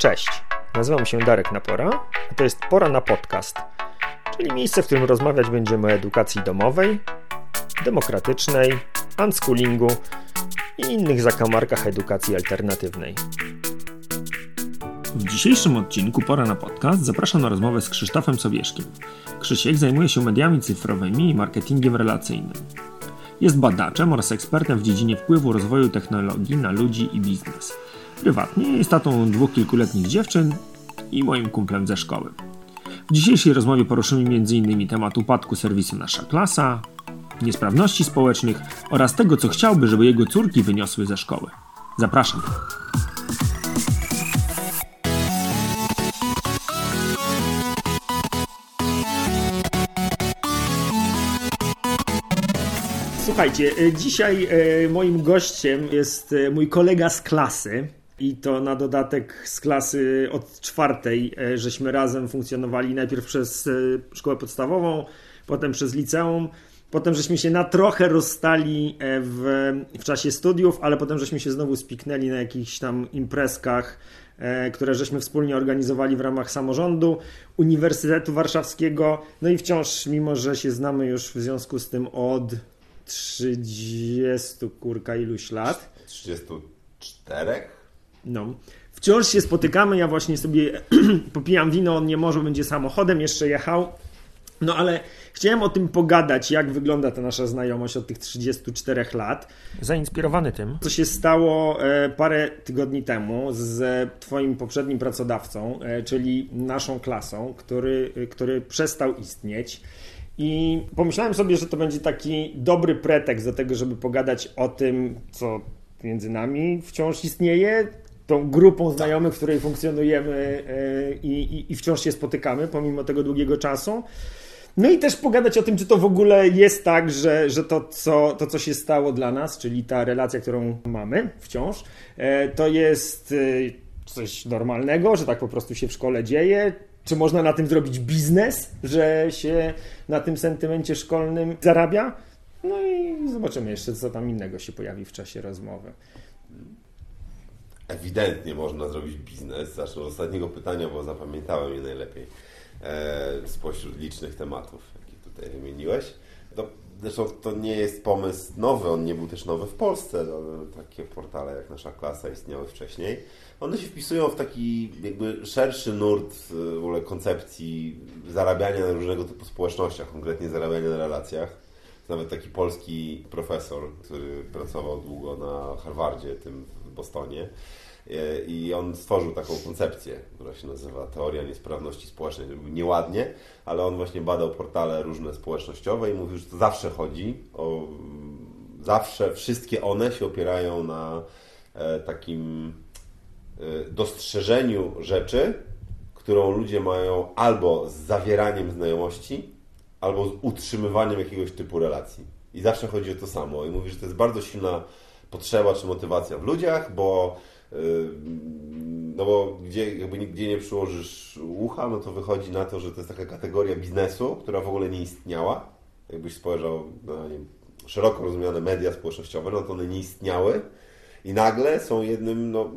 Cześć, nazywam się Darek Napora, a to jest Pora na Podcast, czyli miejsce, w którym rozmawiać będziemy o edukacji domowej, demokratycznej, unschoolingu i innych zakamarkach edukacji alternatywnej. W dzisiejszym odcinku Pora na Podcast zapraszam na rozmowę z Krzysztofem Sowieszkiem. Krzysiek zajmuje się mediami cyfrowymi i marketingiem relacyjnym. Jest badaczem oraz ekspertem w dziedzinie wpływu rozwoju technologii na ludzi i biznes. Prywatnie jest tatą dwóch kilkuletnich dziewczyn i moim kumplem ze szkoły. W dzisiejszej rozmowie poruszymy m.in. temat upadku serwisu Nasza Klasa, niesprawności społecznych oraz tego, co chciałby, żeby jego córki wyniosły ze szkoły. Zapraszam. Słuchajcie, e, dzisiaj e, moim gościem jest e, mój kolega z klasy. I to na dodatek z klasy od czwartej, żeśmy razem funkcjonowali najpierw przez szkołę podstawową, potem przez liceum, potem żeśmy się na trochę rozstali w, w czasie studiów, ale potem żeśmy się znowu spiknęli na jakichś tam imprezkach, które żeśmy wspólnie organizowali w ramach samorządu Uniwersytetu Warszawskiego. No i wciąż, mimo że się znamy już w związku z tym od 30 kurka iluś lat. 34? No. Wciąż się spotykamy, ja właśnie sobie popijam wino, on nie może, będzie samochodem, jeszcze jechał. No ale chciałem o tym pogadać, jak wygląda ta nasza znajomość od tych 34 lat. Zainspirowany tym, co się stało e, parę tygodni temu z Twoim poprzednim pracodawcą, e, czyli naszą klasą, który, który przestał istnieć. I pomyślałem sobie, że to będzie taki dobry pretekst do tego, żeby pogadać o tym, co między nami wciąż istnieje, tą grupą znajomych, w której funkcjonujemy e, i, i, i wciąż się spotykamy, pomimo tego długiego czasu. No i też pogadać o tym, czy to w ogóle jest tak, że, że to, co, to, co się stało dla nas, czyli ta relacja, którą mamy wciąż, e, to jest e, coś normalnego, że tak po prostu się w szkole dzieje, czy można na tym zrobić biznes, że się na tym sentymencie szkolnym zarabia? No i zobaczymy jeszcze, co tam innego się pojawi w czasie rozmowy. Ewidentnie można zrobić biznes. Zacznę od ostatniego pytania, bo zapamiętałem je najlepiej e, spośród licznych tematów, jakie tutaj wymieniłeś. To, zresztą to nie jest pomysł nowy, on nie był też nowy w Polsce. No, takie portale jak nasza klasa istniały wcześniej one się wpisują w taki jakby szerszy nurt w ogóle koncepcji zarabiania na różnego typu społecznościach, konkretnie zarabiania na relacjach. Nawet taki polski profesor, który pracował długo na Harvardzie, tym w Bostonie, i on stworzył taką koncepcję, która się nazywa teoria niesprawności społecznej. Nieładnie, ale on właśnie badał portale różne społecznościowe i mówił, że to zawsze chodzi o. Zawsze wszystkie one się opierają na e, takim Y, dostrzeżeniu rzeczy, którą ludzie mają albo z zawieraniem znajomości, albo z utrzymywaniem jakiegoś typu relacji. I zawsze chodzi o to samo. I mówi, że to jest bardzo silna potrzeba czy motywacja w ludziach, bo y, no bo gdzie, jakby nigdzie nie przyłożysz ucha, no to wychodzi na to, że to jest taka kategoria biznesu, która w ogóle nie istniała. Jakbyś spojrzał na nie, szeroko rozumiane media społecznościowe, no to one nie istniały i nagle są jednym, no,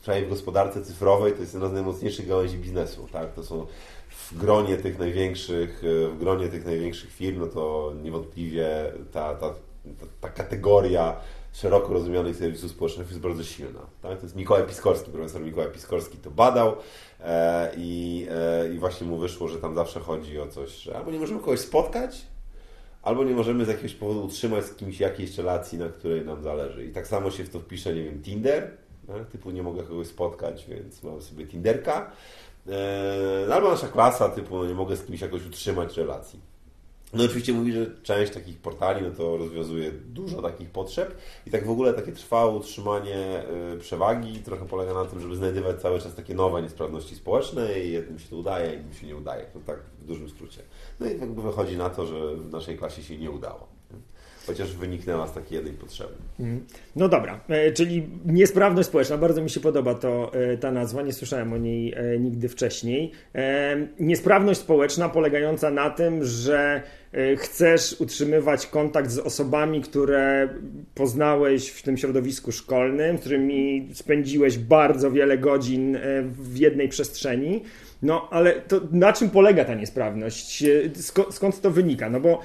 przynajmniej w gospodarce cyfrowej, to jest jedna z najmocniejszych gałęzi biznesu, tak? To są w gronie tych największych, w gronie tych największych firm, no to niewątpliwie ta, ta, ta, ta kategoria szeroko rozumianych serwisów społecznych jest bardzo silna. Tak? To jest Mikołaj Piskorski, profesor Mikołaj Piskorski to badał e, i, e, i właśnie mu wyszło, że tam zawsze chodzi o coś, że albo nie możemy kogoś spotkać, albo nie możemy z jakiegoś powodu utrzymać z kimś jakiejś relacji, na której nam zależy. I tak samo się w to wpisze, nie wiem, Tinder, tak? typu nie mogę kogoś spotkać, więc mam sobie Tinderka, eee, albo nasza klasa, typu no nie mogę z kimś jakoś utrzymać relacji. No oczywiście mówi, że część takich portali no to rozwiązuje dużo takich potrzeb i tak w ogóle takie trwałe utrzymanie y, przewagi trochę polega na tym, żeby znajdywać cały czas takie nowe niesprawności społeczne i jednym się to udaje, innym się nie udaje. To tak w dużym skrócie. No i jakby wychodzi na to, że w naszej klasie się nie udało. Chociaż wyniknęła z takiej jednej potrzeby. Mhm. No dobra, e, czyli niesprawność społeczna, bardzo mi się podoba to, e, ta nazwa, nie słyszałem o niej e, nigdy wcześniej. Niesprawność społeczna polegająca na tym, że chcesz utrzymywać kontakt z osobami, które poznałeś w tym środowisku szkolnym, z którymi spędziłeś bardzo wiele godzin w jednej przestrzeni. No ale to na czym polega ta niesprawność? Skąd, skąd to wynika? No bo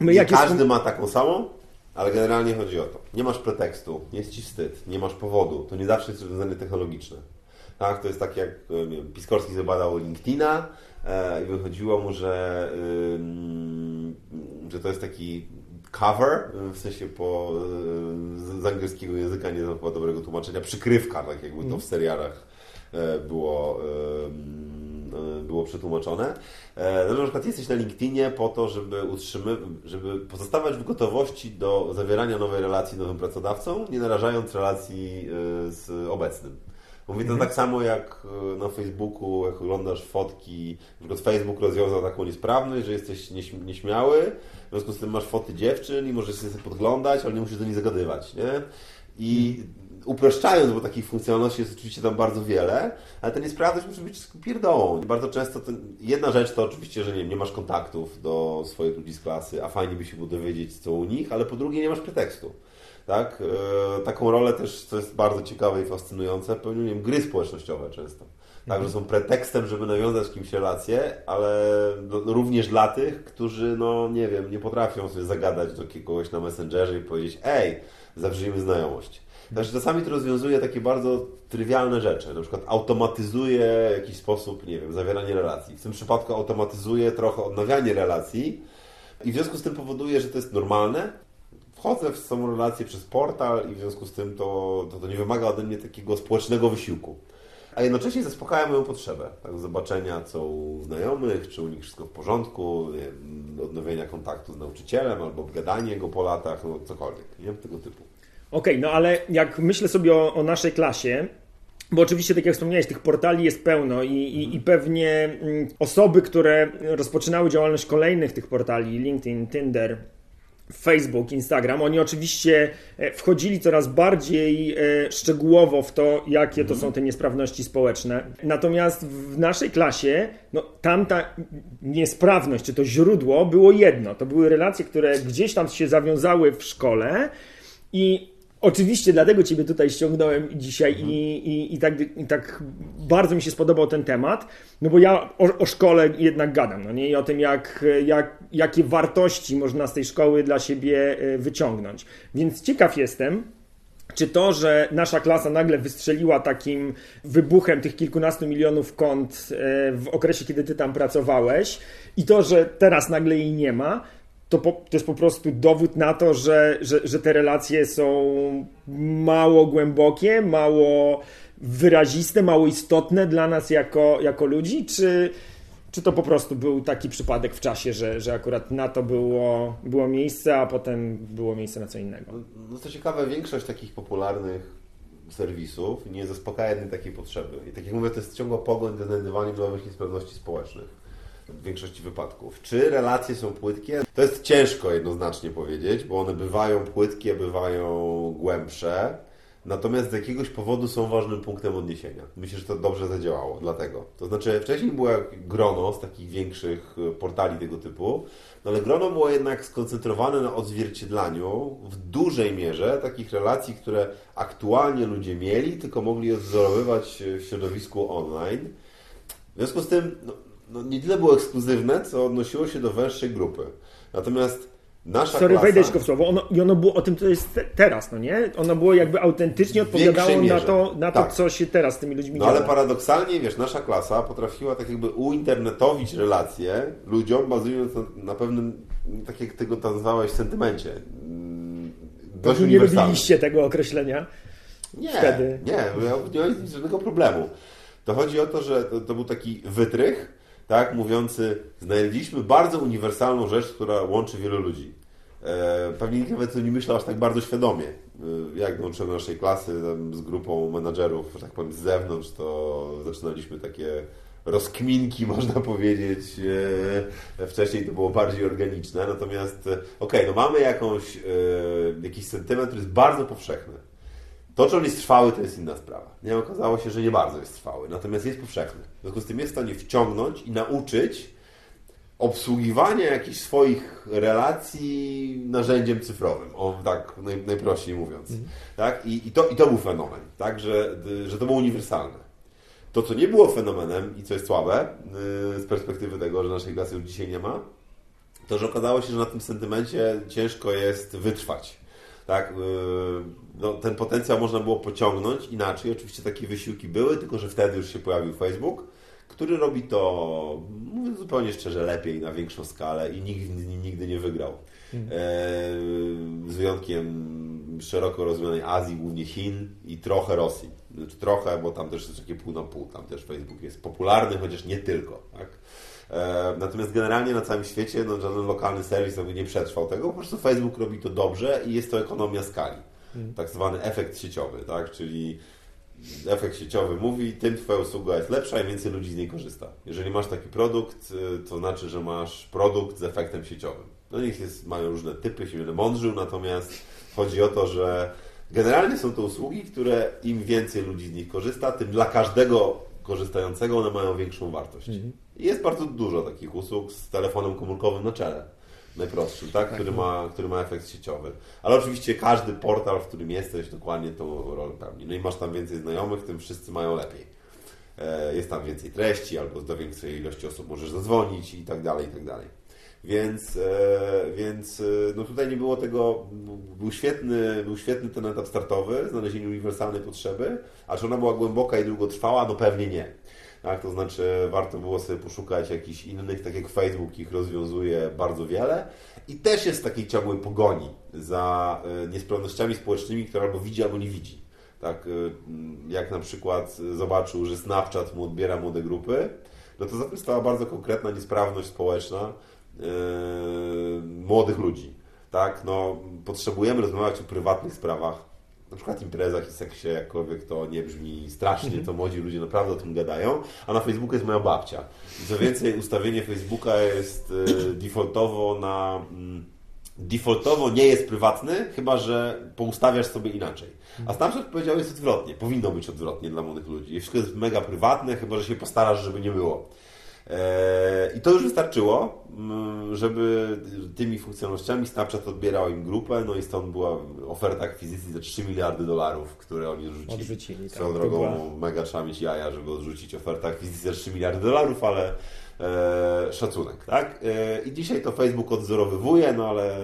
My nie każdy jest... ma taką samą, ale generalnie chodzi o to. Nie masz pretekstu, nie jest ci wstyd, nie masz powodu. To nie zawsze jest rozwiązanie technologiczne. Tak, to jest tak jak wiem, Piskorski zabadał LinkedIna e, i wychodziło mu, że, że to jest taki cover, w sensie po, y, z angielskiego języka nie znam chyba dobrego tłumaczenia, przykrywka, tak jakby to w mm. serialach e, było E, było przetłumaczone. E, no, na przykład jesteś na LinkedInie po to, żeby utrzymywać, żeby pozostawać w gotowości do zawierania nowej relacji z nowym pracodawcą, nie narażając relacji e, z obecnym. Mówię to mhm. tak samo jak na Facebooku, jak oglądasz fotki, na przykład Facebook rozwiązał taką niesprawność, że jesteś nieśmiały, w związku z tym masz foty dziewczyn i możesz sobie podglądać, ale nie musisz do nich zagadywać, nie? I upraszczając, bo takich funkcjonalności jest oczywiście tam bardzo wiele, ale ta niesprawność może być pierdołą. Bardzo często ten, jedna rzecz to oczywiście, że nie, nie masz kontaktów do swoich ludzi z klasy, a fajnie by się było dowiedzieć co u nich, ale po drugie nie masz pretekstu. Tak? E, taką rolę też, co jest bardzo ciekawe i fascynujące, pełnią gry społecznościowe często. Tak, że są pretekstem, żeby nawiązać z kimś relację, ale również dla tych, którzy, no nie wiem, nie potrafią sobie zagadać do kogoś na Messengerze i powiedzieć, ej, zawrzyjmy znajomość. Znaczy czasami to rozwiązuje takie bardzo trywialne rzeczy, na przykład automatyzuje w jakiś sposób, nie wiem, zawieranie relacji. W tym przypadku automatyzuje trochę odnawianie relacji i w związku z tym powoduje, że to jest normalne. Wchodzę w samą relację przez portal i w związku z tym to, to, to nie wymaga ode mnie takiego społecznego wysiłku. A jednocześnie zaspokaja moją potrzebę tak, zobaczenia, co u znajomych, czy u nich wszystko w porządku, nie, odnowienia kontaktu z nauczycielem albo obgadanie go po latach, no cokolwiek, nie? tego typu. Okej, okay, no ale jak myślę sobie o, o, naszej klasie, bo oczywiście, tak jak wspomniałeś, tych portali jest pełno i, i, i pewnie mm, osoby, które rozpoczynały działalność kolejnych tych portali, LinkedIn, Tinder, Facebook, Instagram, oni oczywiście e, wchodzili coraz bardziej e, szczegółowo w to, jakie to są te niesprawności społeczne. Natomiast w naszej klasie, no, tamta niesprawność, czy to źródło było jedno. To były relacje, które gdzieś tam się zawiązały w szkole i Oczywiście dlatego Ciebie tutaj ściągnąłem dzisiaj mhm. i, i, i, tak, i tak bardzo mi się spodobał ten temat, no bo ja o, o, szkole jednak gadam, no nie? I o tym, jak, jak, jakie wartości można z tej szkoły dla siebie e, wyciągnąć. Więc ciekaw jestem, czy to, że nasza klasa nagle wystrzeliła takim wybuchem tych kilkunastu milionów kont e, w okresie, kiedy ty tam pracowałeś, i to, że teraz nagle jej nie ma, to, po, to jest po prostu dowód na to, że, że, że te relacje są mało głębokie, mało wyraziste, mało istotne dla nas jako, jako ludzi, czy, czy to po prostu był taki przypadek w czasie, że, że akurat na to było, było miejsce, a potem było miejsce na co innego? No, no co ciekawe, większość takich popularnych serwisów nie zaspokaja jednej takiej potrzeby. I tak jak mówię, to jest ciągła pogoń do znajdywania nowych niesprawności społecznych w większości wypadków. Czy relacje są płytkie? To jest ciężko jednoznacznie powiedzieć, bo one bywają płytkie, bywają głębsze. Natomiast z jakiegoś powodu są ważnym punktem odniesienia. Myślę, że to dobrze zadziałało, dlatego. To znaczy, wcześniej było grono z takich większych e, portali tego typu, no ale grono było jednak skoncentrowane na odzwierciedlaniu w dużej mierze takich relacji, które aktualnie ludzie mieli, tylko mogli odwzorowywać w środowisku online. W związku z tym, no, no, nie tyle było ekskluzywne, co odnosiło się do węższej grupy. Natomiast nasza Sorry, klasa... wejdę w słowo. Ono, I ono było o tym, co jest te, teraz, no nie? Ono było jakby autentycznie odpowiadało na to, na to tak. co się teraz z tymi ludźmi No ale paradoksalnie, wiesz, nasza klasa potrafiła tak jakby uinternetowić relacje ludziom, bazując na, na pewnym, tak jak ty go nazwałeś, sentymencie. Mm, dość nie lubiliście tego określenia? Nie, wtedy. nie, nie mam żadnego problemu. To chodzi o to, że to, to był taki wytrych, tak, mówiący, znaleźliśmy bardzo uniwersalną rzecz, która łączy wielu ludzi. E, pewnie nikt nawet nie myślał aż tak bardzo świadomie. E, jak dołączyłem do naszej klasy z grupą menadżerów, że tak powiem, z zewnątrz, to zaczynaliśmy takie rozkminki, można powiedzieć. E, wcześniej to było bardziej organiczne, natomiast okej, okay, no mamy jakąś, jakiś sentyment, który jest bardzo powszechny. To, czy on jest trwały, to jest inna sprawa. Nie okazało się, że nie bardzo jest trwały, natomiast jest powszechny. W związku z tym jest w stanie wciągnąć i nauczyć obsługiwania jakichś swoich relacji narzędziem cyfrowym, o, tak naj, najprościej mówiąc. Mhm. Tak? I, i, to, I to był fenomen, tak? że, że to było uniwersalne. To, co nie było fenomenem i co jest słabe yy, z perspektywy tego, że naszej klasy już dzisiaj nie ma, to, że okazało się, że na tym sentymencie ciężko jest wytrwać. Tak? Yy, no, ten potencjał można było pociągnąć inaczej. Oczywiście takie wysiłki były, tylko że wtedy już się pojawił Facebook który robi to, mówiąc zupełnie szczerze, lepiej na większą skalę i nigdy, nigdy nie wygrał. Hmm. E, z wyjątkiem szeroko rozumianej Azji, głównie Chin i trochę Rosji. Znaczy trochę, bo tam też jest takie pół na pół. Tam też Facebook jest popularny, chociaż nie tylko. Tak? E, natomiast generalnie na całym świecie no, żaden lokalny serwis nie przetrwał tego. Po prostu Facebook robi to dobrze i jest to ekonomia skali. Hmm. Tak zwany efekt sieciowy, tak? czyli efekt sieciowy mówi, tym Twoja usługa jest lepsza i więcej ludzi z niej korzysta. Jeżeli masz taki produkt, y, to znaczy, że masz produkt z efektem sieciowym. No nich jest, mają różne typy, się będę mądrzył, natomiast chodzi o to, że generalnie są to usługi, które im więcej ludzi z nich korzysta, tym dla każdego korzystającego one mają większą wartość. Mhm. Jest bardzo dużo takich usług z telefonem komórkowym na czele najprostszym, tak? tak? Który, no. ma, który ma efekt sieciowy. Ale oczywiście każdy portal, w którym jesteś, dokładnie tą rolę pełni. No i masz tam więcej znajomych, tym wszyscy mają lepiej. E, jest tam więcej treści, albo do większej ilości osób możesz zadzwonić i tak dalej, i tak dalej. Więc, e, więc e, no tutaj nie było tego, był świetny, był świetny ten etap startowy, znalezienie uniwersalnej potrzeby, a czy ona była głęboka i długotrwała? No pewnie nie. Tak? To znaczy warto było sobie poszukać jakichś innych, tak jak Facebook ich rozwiązuje bardzo wiele i też jest w takiej ciągłej pogoni za e, niesprawnościami społecznymi, które albo widzi, albo nie widzi. Tak, e, jak na przykład zobaczył, że Snapchat mu odbiera młode grupy, no to za tym stała bardzo konkretna niesprawność społeczna yy, młodych ludzi. Tak, no, potrzebujemy rozmawiać o prywatnych sprawach, na przykład imprezach i seksie, jakkolwiek to nie brzmi strasznie, to młodzi ludzie naprawdę o tym gadają, a na Facebooku jest moja babcia. Co więcej, ustawienie Facebooka jest e, defaultowo na... Mm, defaultowo nie jest prywatny, chyba że poustawiasz sobie inaczej. A Snapchat powiedział jest odwrotnie. Powinno być odwrotnie dla młodych ludzi. Wszystko jest mega prywatne, chyba że się postarasz, żeby nie było. I to już wystarczyło, mm, żeby tymi funkcjonalnościami Snapchat odbierał im grupę, no i stąd była oferta akwizycji za 3 miliardy dolarów, które oni rzucili. Odrzucili. Swoją tak, drogą była... mega trzeba mieć jaja, żeby odrzucić ofertę akwizycji za 3 miliardy dolarów, ale e, szacunek, tak? E, I dzisiaj to Facebook odzorowywuje, no ale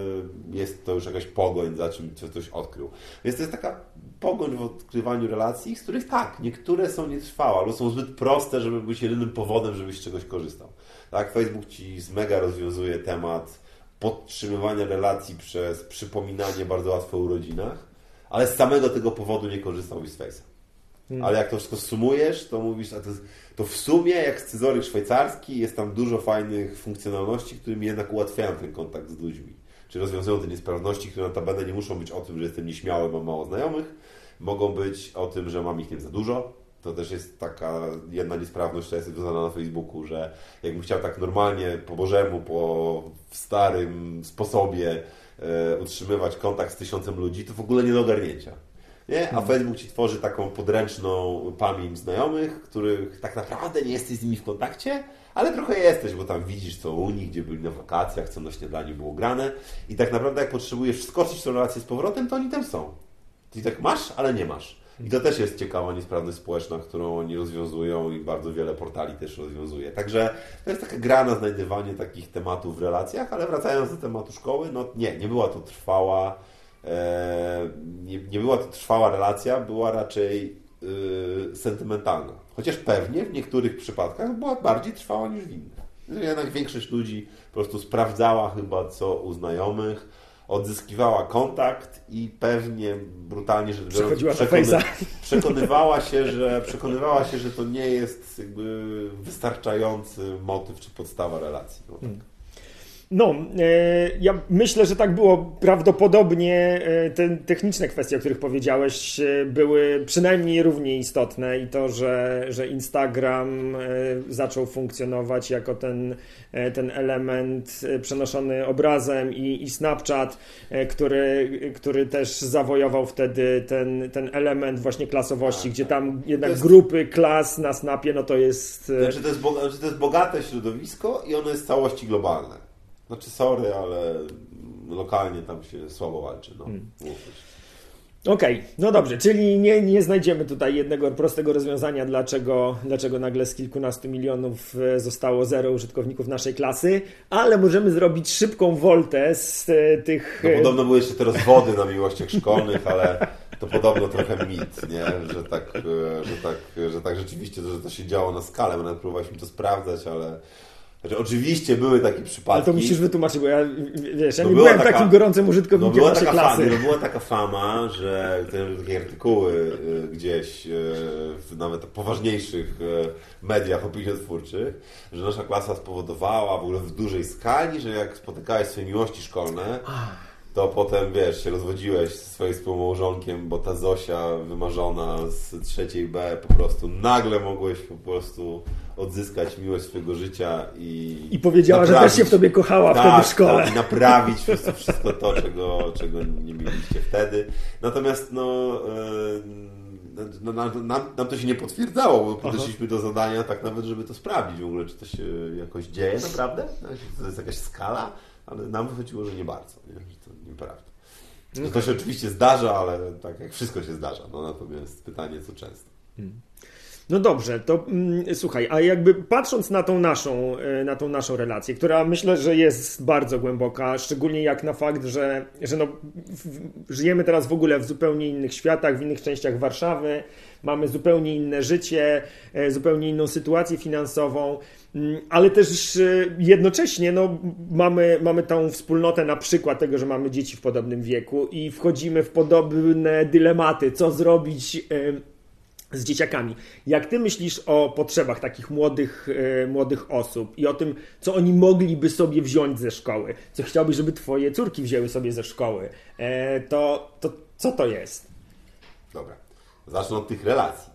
jest to już jakaś pogoń za czym coś odkrył. Więc to jest taka pogoń w odkrywaniu relacji, z których tak, niektóre są nietrwałe, albo są zbyt proste, żeby być jedynym powodem, żebyś z czegoś korzystał. Tak, Facebook Ci z mega rozwiązuje temat podtrzymywania relacji przez przypominanie bardzo łatwo o urodzinach, ale z samego tego powodu nie korzystałbyś z Face'a. Hmm. Ale jak to wszystko sumujesz, to mówisz, a to, to w sumie jak scyzoryk szwajcarski jest tam dużo fajnych funkcjonalności, które mi jednak ułatwiają ten kontakt z ludźmi. Czy rozwiązują te niesprawności, które notabene nie muszą być o tym, że jestem nieśmiały, mam mało znajomych, mogą być o tym, że mam ich nie za dużo. To też jest taka jedna niesprawność, która jest związana na Facebooku, że jakbym chciał tak normalnie, po Bożemu, po starym sposobie e, utrzymywać kontakt z tysiącem ludzi, to w ogóle nie do ogarnięcia. Nie? A hmm. Facebook Ci tworzy taką podręczną pamięć znajomych, których tak naprawdę nie jesteś z nimi w kontakcie, ale trochę jesteś, bo tam widzisz co u nich, gdzie byli na wakacjach, co na śniadaniu było grane i tak naprawdę jak potrzebujesz wskoczyć w tę relację z powrotem, to oni tam są. Ty tak masz, ale nie masz. I to też jest ciekawa niesprawność społeczna, którą oni rozwiązują i bardzo wiele portali też rozwiązuje. Także to jest taka gra na znajdywanie takich tematów w relacjach, ale wracając do tematu szkoły, no nie, nie była to trwała, e, nie, nie była to trwała relacja, była raczej sentymentalna. Chociaż pewnie w niektórych przypadkach była bardziej trwała niż w innych. Jednak większość ludzi po prostu sprawdzała chyba co u znajomych, odzyskiwała kontakt i pewnie brutalnie rzecz biorąc przekony, przekonywała się, że przekonywała się, że to nie jest jakby wystarczający motyw czy podstawa relacji. No tak. No, e, ja myślę, że tak było. Prawdopodobnie e, te techniczne kwestie, o których powiedziałeś, e, były przynajmniej równie istotne i to, że, że Instagram zaczął funkcjonować jako ten, ten element przenoszony obrazem i, i Snapchat, który, który też zawojował wtedy ten, ten element właśnie klasowości, tak, gdzie tak. tam jednak jest... grupy klas na Snapie, no to jest... Znaczy to jest, znaczy to jest bogate środowisko i ono jest w całości globalne. Znaczy sorry, ale lokalnie tam się słabo walczy. No. Hmm. Okej, okay, no dobrze, czyli nie, nie znajdziemy tutaj jednego prostego rozwiązania, dlaczego, dlaczego nagle z kilkunastu milionów e, zostało zero użytkowników naszej klasy, ale możemy zrobić szybką woltę z e, tych... No podobno były jeszcze te rozwody na miłościach szkolnych, ale to podobno trochę mit, nie? Że tak, e, że tak, że tak rzeczywiście, że to się działo na skalę, my nawet próbowaliśmy to sprawdzać, ale znaczy, oczywiście były takie przypadki. Ale to musisz wytłumaczyć, bo ja, wiesz, ja no nie byłem taka, takim gorącym użytkownikiem no była naszej taka klasy. Fama, no była taka fama, że te takie artykuły y, gdzieś y, w nawet poważniejszych y, mediach opiniotwórczych, że nasza klasa spowodowała w ogóle w dużej skali, że jak spotykałeś swoje miłości szkolne, to potem, wiesz, się rozwodziłeś ze swoim współmałżonkiem, bo ta Zosia wymarzona z trzeciej B po prostu nagle mogłeś po prostu odzyskać miłość swojego życia i. I powiedziała, że też się w tobie kochała tak, wtedy w szkole. Tak, i naprawić wszystko, wszystko to, czego, czego nie mieliście wtedy. Natomiast no. Yy, no, nam, nam, to się nie potwierdzało, bo podeszliśmy do zadania tak nawet, żeby to sprawdzić w ogóle, czy to się jakoś dzieje naprawdę, czy to jest jakaś skala, ale nam wychodziło, że nie bardzo, nie? że to nieprawda. No to się oczywiście zdarza, ale tak jak wszystko się zdarza, no natomiast pytanie, co często. Hmm. No dobrze, to mm, słuchaj, a jakby patrząc na tą naszą, e, na tą naszą relację, która myślę, że jest bardzo głęboka, szczególnie jak na fakt, że, że no, w, żyjemy teraz w ogóle w zupełnie innych światach, w innych częściach Warszawy, mamy zupełnie inne życie, e, zupełnie inną sytuację finansową, ale też e, jednocześnie no, mamy, mamy tą wspólnotę na przykład tego, że mamy dzieci w podobnym wieku i wchodzimy w podobne dylematy, co zrobić z dzieciakami. Jak ty myślisz o potrzebach takich młodych, e, młodych osób i o tym, co oni mogliby sobie wziąć ze szkoły, co chciałbyś, żeby twoje córki wzięły sobie ze szkoły, e, to, to co to jest? Dobra, zacznę od tych relacji.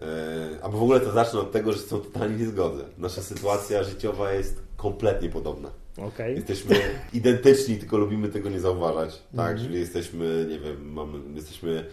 E, albo w ogóle to zacznę od tego, że są totalnie niezgodne. Nasza sytuacja życiowa jest kompletnie podobna. Okay. Jesteśmy identyczni, tylko lubimy tego nie zauważać. Tak, mm czyli jesteśmy, nie wiem, mamy, jesteśmy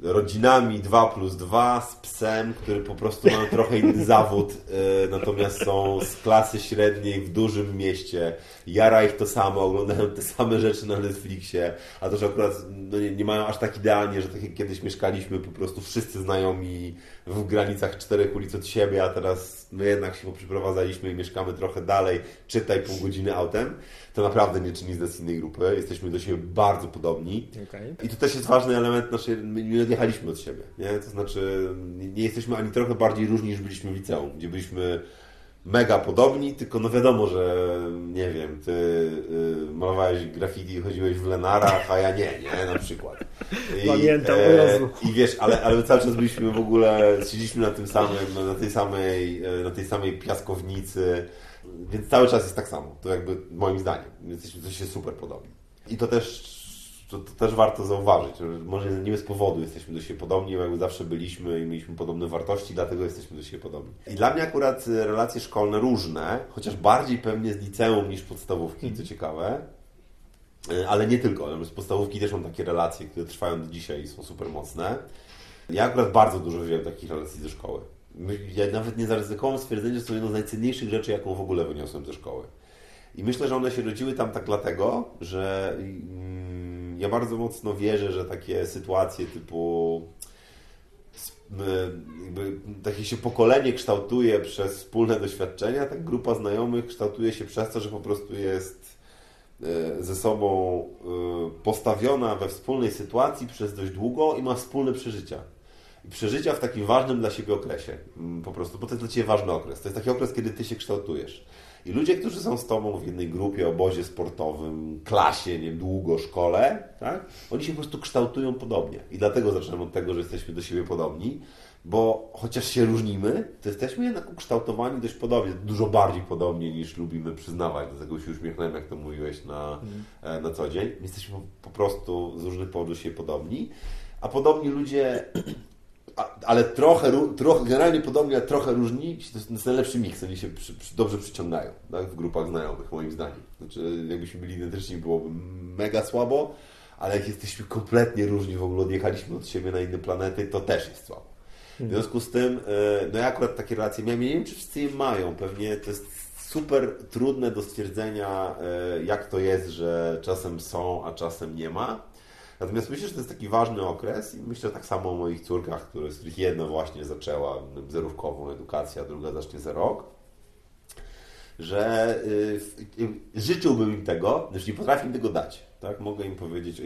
rodzinami 2 plus 2 z psem, który po prostu ma trochę inny zawód, yy, natomiast są z klasy średniej w dużym mieście. Jara ich to samo, oglądają te same rzeczy na Netflixie, a to, że akurat no nie, nie, mają aż tak idealnie, że tak jak kiedyś mieszkaliśmy, po prostu wszyscy znajomi w granicach czterech ulic od siebie, a teraz my jednak się poprzyprowadzaliśmy i mieszkamy trochę dalej, czytaj pół godziny autem to naprawdę nie czyni z nas innej grupy. Jesteśmy do siebie bardzo podobni. Okay. I to też jest ważny element naszej, my nie odjechaliśmy od siebie. Nie? To znaczy, nie jesteśmy ani trochę bardziej różni niż byliśmy w liceum, gdzie byliśmy mega podobni, tylko no wiadomo, że nie wiem, ty y, malowałeś graffiti i chodziłeś w Lenarach, a ja nie, nie, na przykład. I, Pamiętam, e, I wiesz, ale, ale cały czas byliśmy w ogóle, siedzieliśmy na tym samym, na tej samej, e, na tej samej piaskownicy, więc cały czas jest tak samo. To jakby moim zdaniem. Jesteśmy się super podobni. I to też, to, to, też warto zauważyć. Może nie bez powodu jesteśmy do siebie podobni, bo jakby zawsze byliśmy i mieliśmy podobne wartości, dlatego jesteśmy do siebie podobni. I dla mnie akurat relacje szkolne różne, chociaż bardziej pewnie z liceum niż podstawówki, co ciekawe. E, ale nie tylko, z podstawówki też mam takie relacje, które trwają do dzisiaj i są super mocne. Ja akurat bardzo dużo wziąłem takich relacji ze szkoły ja nawet nie zaryzykowałem stwierdzenia, że to jedną z najcenniejszych rzeczy, jaką w ogóle wyniosłem ze szkoły. I myślę, że one się rodziły tam tak dlatego, że mm, ja bardzo mocno wierzę, że takie sytuacje typu jakby takie się pokolenie kształtuje przez wspólne doświadczenia, tak grupa znajomych kształtuje się przez to, że po prostu jest e, ze sobą e, postawiona we wspólnej sytuacji przez dość długo i ma wspólne przeżycia. Przeżycia w takim ważnym dla siebie okresie. Mm, po prostu, bo to jest dla Ciebie ważny okres. To jest taki okres, kiedy Ty się kształtujesz. I ludzie, którzy są z Tobą w jednej grupie, obozie sportowym, klasie, nie długo, szkole, tak? Oni się po prostu kształtują podobnie. I dlatego zaczynam od tego, że jesteśmy do siebie podobni, bo chociaż się różnimy, to jesteśmy jednak ukształtowani dość podobnie, dużo bardziej podobnie niż lubimy przyznawać. Do tego się uśmiechnąłem, jak to mówiłeś na, mm. na co dzień. Jesteśmy po prostu z różnych powodów się podobni, a podobni ludzie ale trochę, trochę, generalnie podobnie, ale trochę różni, to jest najlepszy miks, oni się przy, przy, dobrze przyciągają tak, w grupach znajomych, moim zdaniem. Znaczy, jakbyśmy byli identyczni, byłoby mega słabo, ale jak jesteśmy kompletnie różni, w ogóle odjechaliśmy od siebie na inne planety, to też jest słabo. W mhm. związku z tym, e, no ja akurat takie relacje miałem, nie wiem, czy wszyscy je mają, pewnie to jest super trudne do stwierdzenia, e, jak to jest, że czasem są, a czasem nie ma. Natomiast myślę, że to jest taki ważny okres i myślę tak samo o moich córkach, które, z których jedna właśnie zaczęła zerówkową edukację, a druga zacznie za rok, że y, życzyłbym im tego, lecz nie potrafię im tego dać. Tak? Mogę im powiedzieć,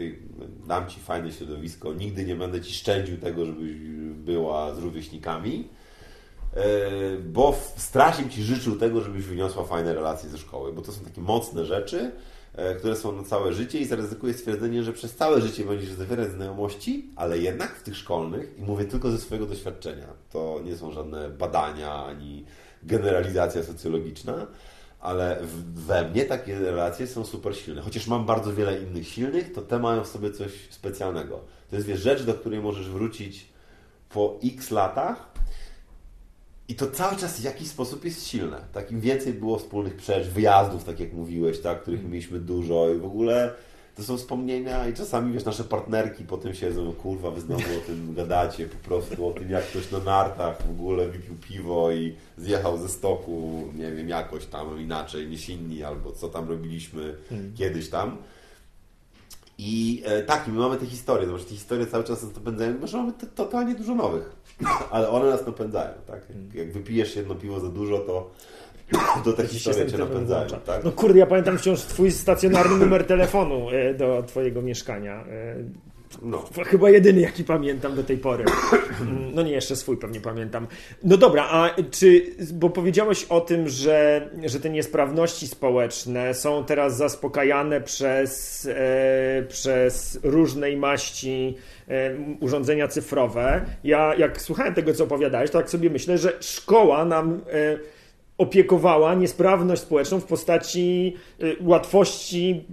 dam Ci fajne środowisko, nigdy nie będę Ci szczędził tego, żebyś była z rówieśnikami, y, bo strasznie Ci życzył tego, żebyś wyniosła fajne relacje ze szkoły, bo to są takie mocne rzeczy, które są na całe życie i zaryzykuję stwierdzenie, że przez całe życie będziesz zawierać znajomości, ale jednak w tych szkolnych, i mówię tylko ze swojego doświadczenia, to nie są żadne badania ani generalizacja socjologiczna, ale we mnie takie relacje są super silne. Chociaż mam bardzo wiele innych silnych, to te mają w sobie coś specjalnego. To jest wiesz, rzecz, do której możesz wrócić po x latach i to cały czas w jakiś sposób jest silne. Tak, im więcej było wspólnych przeżyć, wyjazdów, tak jak mówiłeś, tak, których mm. mieliśmy dużo i w ogóle to są wspomnienia i czasami, wiesz, nasze partnerki po tym siedzą, kurwa, wy znowu o tym gadacie, po prostu o tym, jak ktoś na nartach w ogóle wypił piwo i zjechał ze stoku, nie wiem, jakoś tam inaczej niż inni, albo co tam robiliśmy hmm. kiedyś tam. I e, tak, my mamy te historie, zobacz, te historie cały czas nas napędzają, może mamy totalnie dużo nowych, ale one nas napędzają, tak? Jak, mm. jak wypijesz jedno piwo za dużo, to do te historie cię napędzają, tak? No kurde, ja pamiętam wciąż twój stacjonarny numer telefonu e, do twojego mieszkania. No. Chyba jedyny, jaki pamiętam do tej pory. No nie, jeszcze swój pewnie pamiętam. No dobra, a czy, bo powiedziałeś o tym, że, że te niesprawności społeczne są teraz zaspokajane przez, e, przez różnej maści e, urządzenia cyfrowe. Ja jak słuchałem tego, co opowiadałeś, to tak sobie myślę, że szkoła nam e, opiekowała niesprawność społeczną w postaci e, łatwości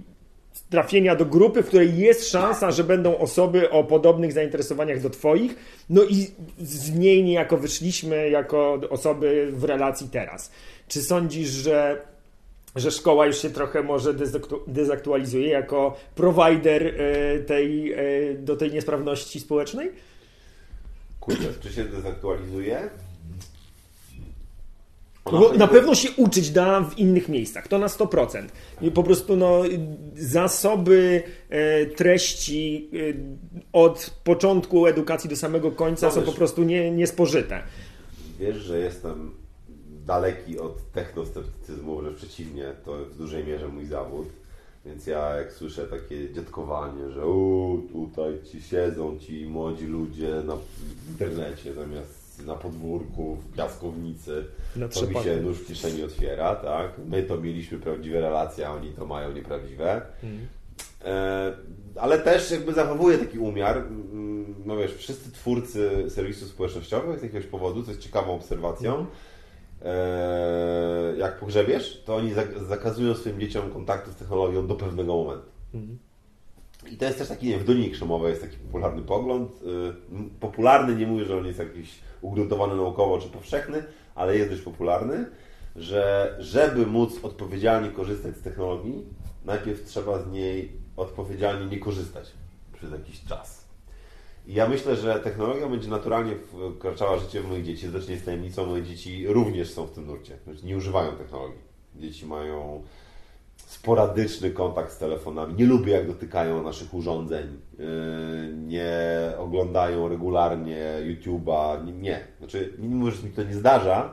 trafienia do grupy, w której jest szansa, że będą osoby o podobnych zainteresowaniach do Twoich, no i z niej niejako wyszliśmy jako osoby w relacji teraz. Czy sądzisz, że, że szkoła już się trochę może dezaktualizuje jako prowajder e, tej, e, do tej niesprawności społecznej? Kurde, czy się dezaktualizuje? Bo na pewno się uczyć da w innych miejscach, to na 100%. Po prostu no, zasoby e, treści e, od początku edukacji do samego końca no, są wiesz, po prostu nie, niespożyte. Wiesz, że jestem daleki od technosceptycyzmu, wręcz przeciwnie, to w dużej mierze mój zawód. Więc ja jak słyszę takie dziadkowanie, że u, tutaj ci siedzą ci młodzi ludzie na, internecie zamiast na podwórku, w piaskownicy, na to mi się nóż w kieszeni otwiera, tak? My to mieliśmy prawdziwe relacje, a oni to mają nieprawdziwe. Mhm. E, ale też jakby zachowuje taki umiar, mm, no wiesz, wszyscy twórcy serwisów społecznościowych z jakiegoś powodu, co jest ciekawą obserwacją, mhm. e, jak pogrzebiesz, to oni zakazują swoim dzieciom kontaktu z technologią do pewnego momentu. Mhm. I to jest też taki, nie wiem, w Dolinie Krzemowej jest taki popularny pogląd. Y, popularny, nie mówię, że on jest jakiś ugruntowany naukowo czy powszechny, ale jest dość popularny, że żeby móc odpowiedzialnie korzystać z technologii, najpierw trzeba z niej odpowiedzialnie nie korzystać przez jakiś czas. I ja myślę, że technologia będzie naturalnie wkraczała w życie moich dzieci. Zresztą jest tajemnicą, moje dzieci również są w tym nurcie. Znaczy nie używają technologii. Dzieci mają sporadyczny kontakt z telefonami. Nie lubię, jak dotykają naszych urządzeń. Yy, nie oglądają regularnie YouTube'a. Nie. Znaczy, mówię, że mi to nie zdarza,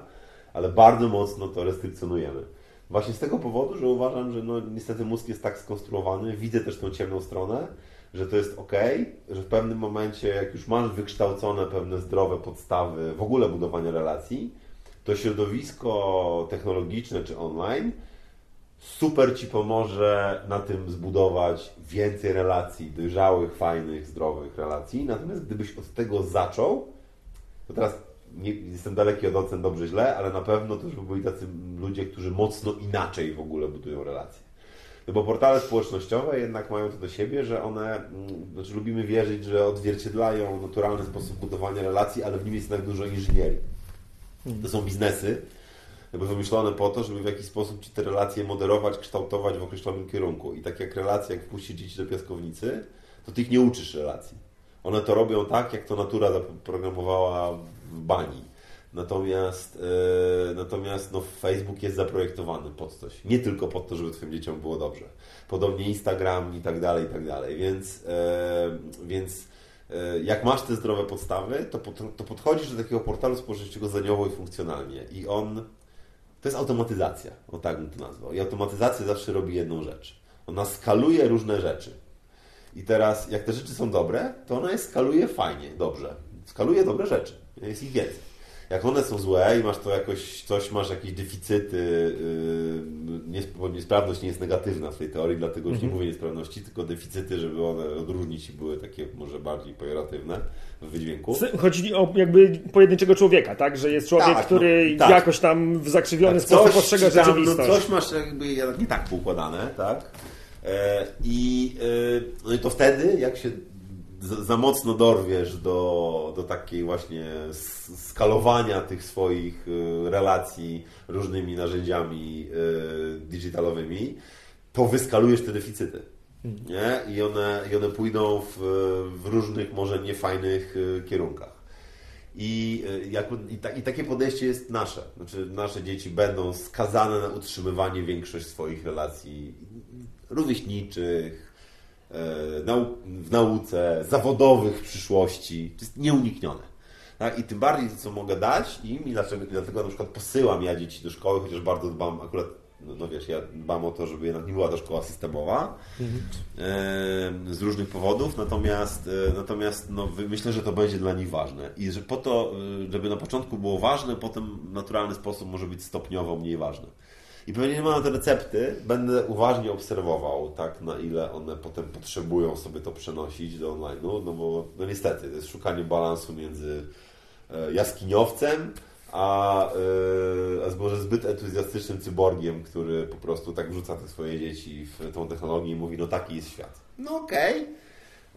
ale bardzo mocno to restrykcjonujemy. Właśnie z tego powodu, że uważam, że no, niestety mózg jest tak skonstruowany, widzę też tą ciemną stronę, że to jest ok, że w pewnym momencie, jak już masz wykształcone pewne zdrowe podstawy w ogóle budowania relacji, to środowisko technologiczne czy online super Ci pomoże na tym zbudować więcej relacji, dojrzałych, fajnych, zdrowych relacji. Natomiast gdybyś od tego zaczął, to teraz nie, jestem daleki od ocen dobrze, źle, ale na pewno to już by byli tacy ludzie, którzy mocno inaczej w ogóle budują relacje. No bo portale społecznościowe jednak mają to do siebie, że one, mm, znaczy lubimy wierzyć, że odzwierciedlają naturalny sposób budowania relacji, ale w nim jest jednak dużo inżynierii. To są biznesy, jakby wymyślone po to, żeby w jakiś sposób ci te relacje moderować, kształtować w określonym kierunku. I tak jak relacje, jak wpuścić dzieci do piaskownicy, to ty ich nie uczysz relacji. One to robią tak, jak to natura zaprogramowała w bani. Natomiast, yy, natomiast no, Facebook jest zaprojektowany pod coś. Nie tylko pod to, żeby Twoim dzieciom było dobrze. Podobnie Instagram i tak dalej, i tak dalej. Więc, yy, więc yy, jak masz te zdrowe podstawy, to, pod, to podchodzisz do takiego portalu społecznościowego zaniowo i funkcjonalnie. I on, to jest automatyzacja, o tak bym to nazwał. I automatyzacja zawsze robi jedną rzecz. Ona skaluje różne rzeczy. I teraz, jak te rzeczy są dobre, to ona je skaluje fajnie, dobrze. Skaluje dobre rzeczy. Jest ich więcej jak one są złe i masz to jakoś, coś, masz jakieś deficyty, yy, niesprawność nie jest negatywna w tej teorii, dlatego już nie mhm. mówię niesprawności, tylko deficyty, żeby one odróżnić i były takie może bardziej pejoratywne w wydźwięku. Chodzi o jakby pojedynczego człowieka, tak? Że jest człowiek, tak, który no, tak. jakoś tam w zakrzywiony tak, sposób postrzega tam, rzeczywistość. No coś masz jakby nie tak poukładane, tak? E, I, e, no i to wtedy, jak się za mocno dorwiesz do, do takiej właśnie skalowania tych swoich y, relacji różnymi narzędziami y, digitalowymi, to wyskalujesz te deficyty. Nie? I, one, I one pójdą w, w różnych, może niefajnych y, kierunkach. I, jak, i, ta, I, takie podejście jest nasze. Znaczy, nasze dzieci będą skazane na utrzymywanie większość swoich relacji rówieśniczych, E, w nauce, zawodowych w przyszłości. To jest nieuniknione. Tak? I tym bardziej to, co mogę dać im i dlaczego, dlatego na przykład posyłam ja dzieci do szkoły, chociaż bardzo dbam, akurat, no, no wiesz, ja dbam o to, żeby jednak nie była to szkoła systemowa mhm. e, z różnych powodów, natomiast, e, natomiast no, myślę, że to będzie dla nich ważne i że po to, e, żeby na początku było ważne, potem w naturalny sposób może być stopniowo mniej ważne. I pewnie nie mam te recepty, będę uważnie obserwował, tak, na ile one potem potrzebują sobie to przenosić do online, no bo no niestety, to jest szukanie balansu między e, jaskiniowcem, a, e, a może zbyt entuzjastycznym cyborgiem, który po prostu tak wrzuca te swoje dzieci w tą technologię i mówi, no taki jest świat. No okej. Okay.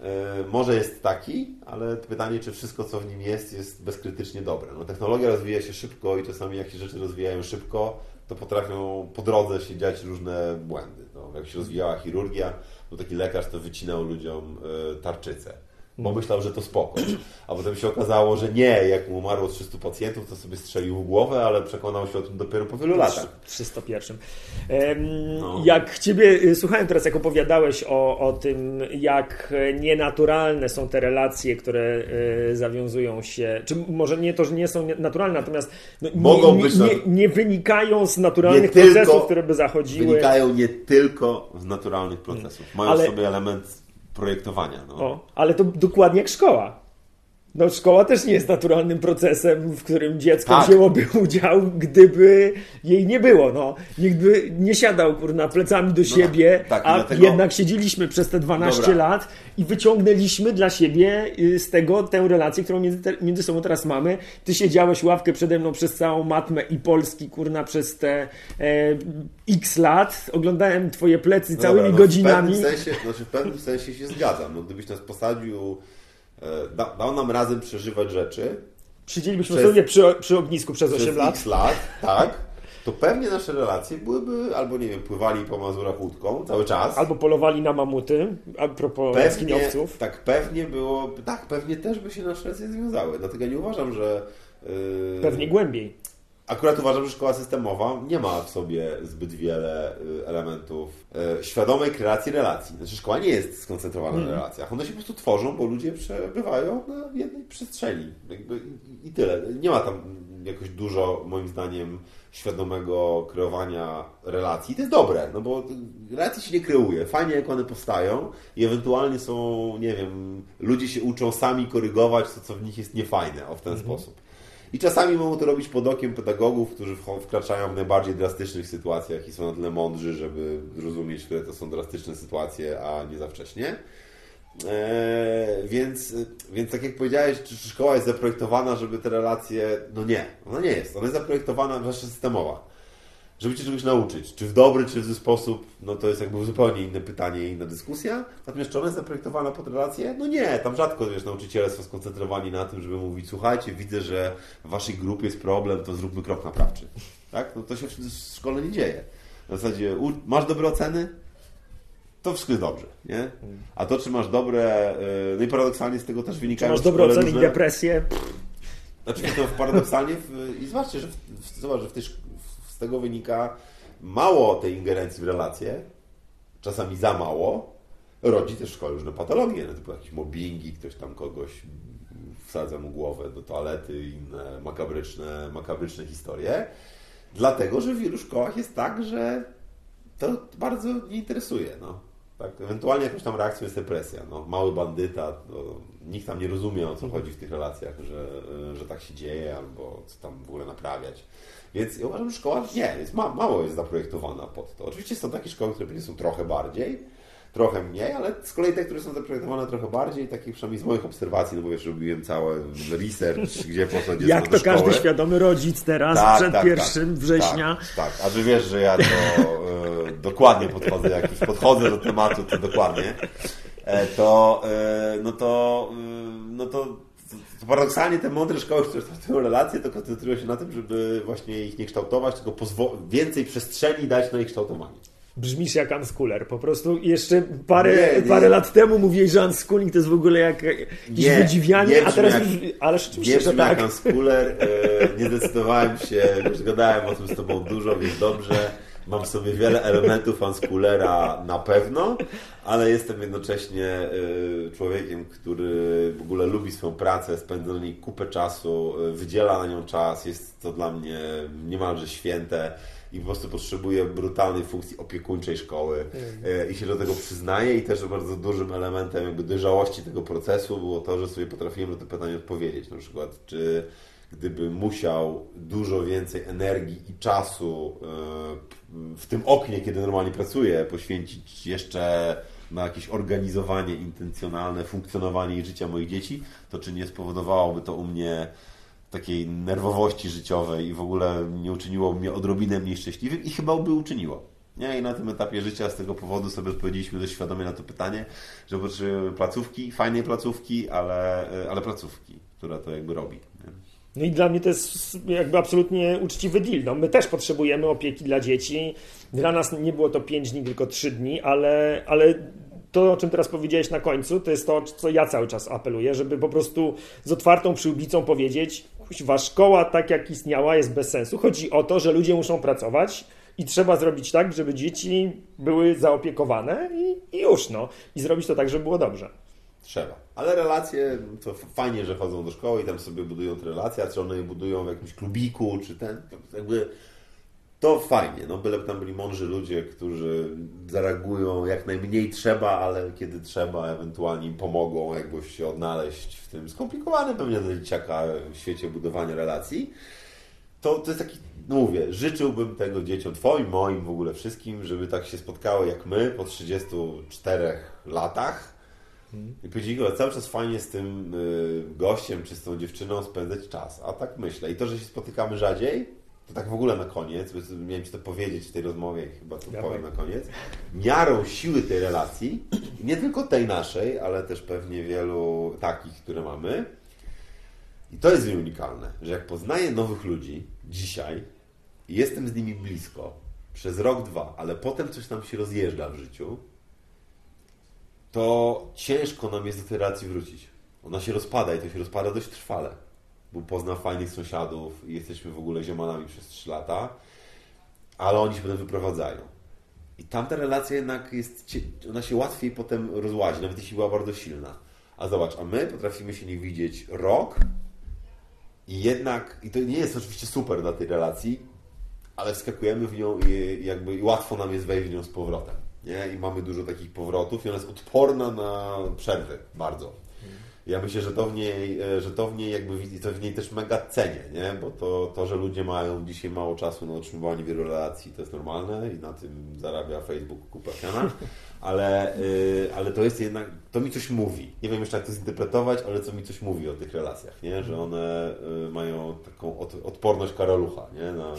E, może jest taki, ale pytanie, czy wszystko, co w nim jest, jest bezkrytycznie dobre. No, technologia rozwija się szybko i czasami jak się rzeczy rozwijają szybko, to potrafią po drodze się dziać różne błędy. No, jak się rozwijała chirurgia, to taki lekarz to wycinał ludziom y, tarczycę bo myślał, że to spoko. A potem się okazało, że nie, jak mu umarło 300 pacjentów, to sobie strzelił w głowę, ale przekonał się o tym dopiero po wielu latach. 301. No. Jak Ciebie y, słuchałem teraz, jak opowiadałeś o, o tym, jak nienaturalne są te relacje, które y, zawiązują się, czy może nie to, że nie są naturalne, natomiast no, Mogą nie, być nie, nie, wynikają z naturalnych procesów, które by zachodziły. Wynikają nie tylko z naturalnych procesów. Mają ale... sobie element projektowania. No. O, ale to dokładnie jak szkoła. No, szkoła też nie jest naturalnym procesem, w którym dziecko tak. wzięłoby udział, gdyby jej nie było. No. Nikt by nie siadał kurna plecami do no siebie, tak, tak, a dlatego... jednak siedzieliśmy przez te 12 Dobra. lat i wyciągnęliśmy dla siebie y, z tego tę relację, którą między, między sobą teraz mamy. Ty siedziałeś ławkę przede mną przez całą matmę i Polski, kurna, przez te e, x lat. Oglądałem twoje plecy no całymi dobra, no godzinami. W pewnym, sensie, znaczy w pewnym sensie się zgadzam. No, gdybyś nas posadził da, dał nam razem przeżywać rzeczy. Siedzielibyśmy sobie przy, przy ognisku przez, przez 8 lat. lat, tak. To pewnie nasze relacje byłyby, albo nie wiem, pływali po Mazurach łódką cały czas. Albo polowali na mamuty, a propos pewnie. Tak, pewnie było, tak, pewnie też by się nasze relacje związały. Dlatego nie uważam, że... Yy... Pewnie głębiej. Akurat uważam, że szkoła systemowa nie ma w sobie zbyt wiele y, elementów y, świadomej kreacji relacji. Znaczy szkoła nie jest skoncentrowana hmm. na relacjach. One się po prostu tworzą, bo ludzie przebywają na jednej przestrzeni. Jakby I tyle. Nie ma tam jakoś dużo, moim zdaniem, świadomego kreowania relacji. To jest dobre, no bo relacje się nie kreuje. Fajnie, jak one powstają i ewentualnie są, nie wiem, ludzie się uczą sami korygować to, co w nich jest niefajne, o w ten mhm. sposób. I czasami mogą to robić pod okiem pedagogów, którzy wkraczają w najbardziej drastycznych sytuacjach i są na tyle mądrzy, żeby zrozumieć, które to są drastyczne sytuacje, a nie za wcześnie. Eee, więc, więc tak jak powiedziałeś, czy szkoła jest zaprojektowana, żeby te relacje. No nie, ona nie jest. Ona jest zaprojektowana, zwłaszcza systemowa, żeby cię czegoś nauczyć. Czy w dobry, czy w zły sposób, no to jest jakby zupełnie inne pytanie, inna dyskusja. Natomiast czy ona jest zaprojektowana pod relacje? No nie, tam rzadko wiesz, nauczyciele są skoncentrowani na tym, żeby mówić, słuchajcie, widzę, że w waszej grupie jest problem, to zróbmy krok naprawczy. Tak? No to się w szkole nie dzieje. W zasadzie masz dobre oceny? to wszystko jest dobrze, nie? A to, czy masz dobre, y, no i paradoksalnie z tego też wynika... Czy masz dobre oceny różne... i depresję? Znaczy, to paradoksalnie i zobaczcie, że, w, zobacz, że w tej, z tego wynika mało tej ingerencji w relacje, czasami za mało, rodzi też w szkole różne patologie, no, typu jakieś mobbingi, ktoś tam kogoś wsadza mu głowę do toalety, inne makabryczne, makabryczne historie. Dlatego, że w wielu szkołach jest tak, że to bardzo nie interesuje. No. Tak, ewentualnie jakąś tam reakcją jest depresja. No, mały bandyta, no, nikt tam nie rozumie o co mhm. chodzi w tych relacjach, że, że tak się dzieje albo co tam w ogóle naprawiać. Więc ja uważam, że szkoła nie, jest, ma, mało jest zaprojektowana pod to. Oczywiście są takie szkoły, które są trochę bardziej, trochę mniej, ale z kolei te, które są zaprojektowane trochę bardziej, takich przynajmniej z moich obserwacji, no bo wiesz, robiłem cały research, gdzie poszło dziecko Jak to każdy świadomy rodzic teraz tak, przed tak, pierwszym tak, września. Tak, tak, a że wiesz, że ja to e, dokładnie podchodzę, jak już podchodzę do tematu, to dokładnie, e, to e, no to e, no to to paradoksalnie te mądre szkoły, które tworzą relacje, to koncentrują się na tym, żeby właśnie ich nie kształtować, tylko więcej przestrzeni dać na ich kształtowanie. Brzmisz jak unschooler. Po prostu jeszcze parę, nie, nie. parę lat temu mówiłeś, że unschooling to jest w ogóle jak jakieś nie, wydziwianie, nie a teraz jak, już, ale rzeczywiście, nie że tak. jak unschooler, e, nie zdecydowałem się, już gadałem o tym z Tobą dużo, więc dobrze. Mam sobie wiele elementów unschoolera na pewno, ale jestem jednocześnie e, człowiekiem, który w ogóle lubi swoją pracę, spędza na niej kupę czasu, e, wydziela na nią czas, jest to dla mnie niemalże święte i po prostu potrzebuje brutalnej funkcji opiekuńczej szkoły mm. i się do tego przyznaje i też bardzo dużym elementem jakby dojrzałości tego procesu było to, że sobie potrafiłem na to pytanie odpowiedzieć. Na przykład, czy gdyby musiał dużo więcej energii i czasu e, w tym oknie, kiedy normalnie pracuję, poświęcić jeszcze na jakieś organizowanie intencjonalne, funkcjonowanie życia moich dzieci, to czy nie spowodowałoby to u mnie takiej nerwowości życiowej i w ogóle nie uczyniło mnie odrobinę mniej szczęśliwym i chyba by uczyniło. Nie? I na tym etapie życia z tego powodu sobie odpowiedzieliśmy dość świadomie na to pytanie, że potrzebujemy placówki, fajnej placówki, ale, ale placówki, która to jakby robi. Nie? No i dla mnie to jest jakby absolutnie uczciwy deal. No, my też potrzebujemy opieki dla dzieci. Dla nas nie było to 5 dni, tylko 3 dni, ale, ale to, o czym teraz powiedziałeś na końcu, to jest to, co ja cały czas apeluję, żeby po prostu z otwartą przyłbicą powiedzieć, kuźwa, szkoła tak jak istniała jest bez sensu. Chodzi o to, że ludzie muszą pracować i trzeba zrobić tak, żeby dzieci były zaopiekowane i, i już, no. I zrobić to tak, żeby było dobrze. Trzeba. Ale relacje, to fajnie, że chodzą do szkoły i tam sobie budują te relacje, a czy one je budują w jakimś klubiku, czy ten, jakby to fajnie, no byle tam byli mądrzy ludzie, którzy zareagują jak najmniej trzeba, ale kiedy trzeba, ewentualnie im pomogą jakby się odnaleźć w tym skomplikowanym pewnie dla dzieciaka w świecie budowania relacji. To, to jest taki, no mówię, życzyłbym tego dzieciom, twoim, moim, w ogóle wszystkim, żeby tak się spotkały jak my po 34 latach i powiedzieli, że cały czas fajnie z tym y, gościem czy z tą dziewczyną spędzać czas. A tak myślę. I to, że się spotykamy rzadziej, tak w ogóle na koniec, bo miałem Ci to powiedzieć w tej rozmowie, chyba to powiem na koniec, miarą siły tej relacji, nie tylko tej naszej, ale też pewnie wielu takich, które mamy, i to jest unikalne, że jak poznaję nowych ludzi dzisiaj i jestem z nimi blisko przez rok, dwa, ale potem coś nam się rozjeżdża w życiu, to ciężko nam jest do tej relacji wrócić. Ona się rozpada i to się rozpada dość trwale bo pozna fajnych sąsiadów i jesteśmy w ogóle ziomanami przez 3 lata, ale oni się potem wyprowadzają. I tamta relacja jednak jest, ona się łatwiej potem rozłazi, nawet jeśli była bardzo silna. A zobacz, a my potrafimy się nie widzieć rok I jednak, i to nie jest oczywiście super dla tej relacji, ale wskakujemy w nią i jakby i łatwo nam jest wejść w nią z powrotem. Nie? I mamy dużo takich powrotów i ona jest odporna na przerwy bardzo. Ja myślę, że to w niej, e, że to w niej jakby to w niej też mega cenię, nie? Bo to, to, że ludzie mają dzisiaj mało czasu na utrzymywanie wielu relacji, to jest normalne i na tym zarabia Facebook kupę piana, ale, yy, ale to jest jednak, to mi coś mówi. Nie wiem jeszcze jak to zinterpretować, ale co mi coś mówi o tych relacjach, nie? Że one yy, mają taką od, odporność karolucha, nie? Na,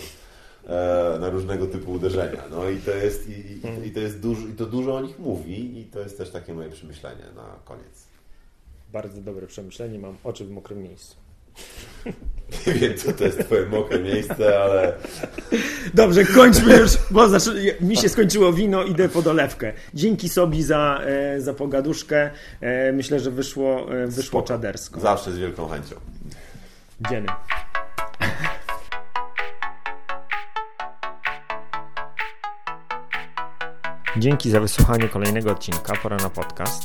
e, na różnego typu uderzenia. No i to jest, i, i, i, to jest dużo, i to dużo o nich mówi i to jest też takie moje przemyślenie na koniec. Bardzo dobre przemyślenie, mam oczy w mokrym miejscu. Nie wiem, co to jest twoje mokre miejsce, ale... Dobrze, kończmy już, bo mi się skończyło wino, idę po dolewkę. Dzięki sobie za, e, za pogaduszkę. E, myślę, że wyszło, e, wyszło Spoko. czadersko. Zawsze z wielką chęcią. Dzień. Dzięki za wysłuchanie kolejnego odcinka Pora na podcast.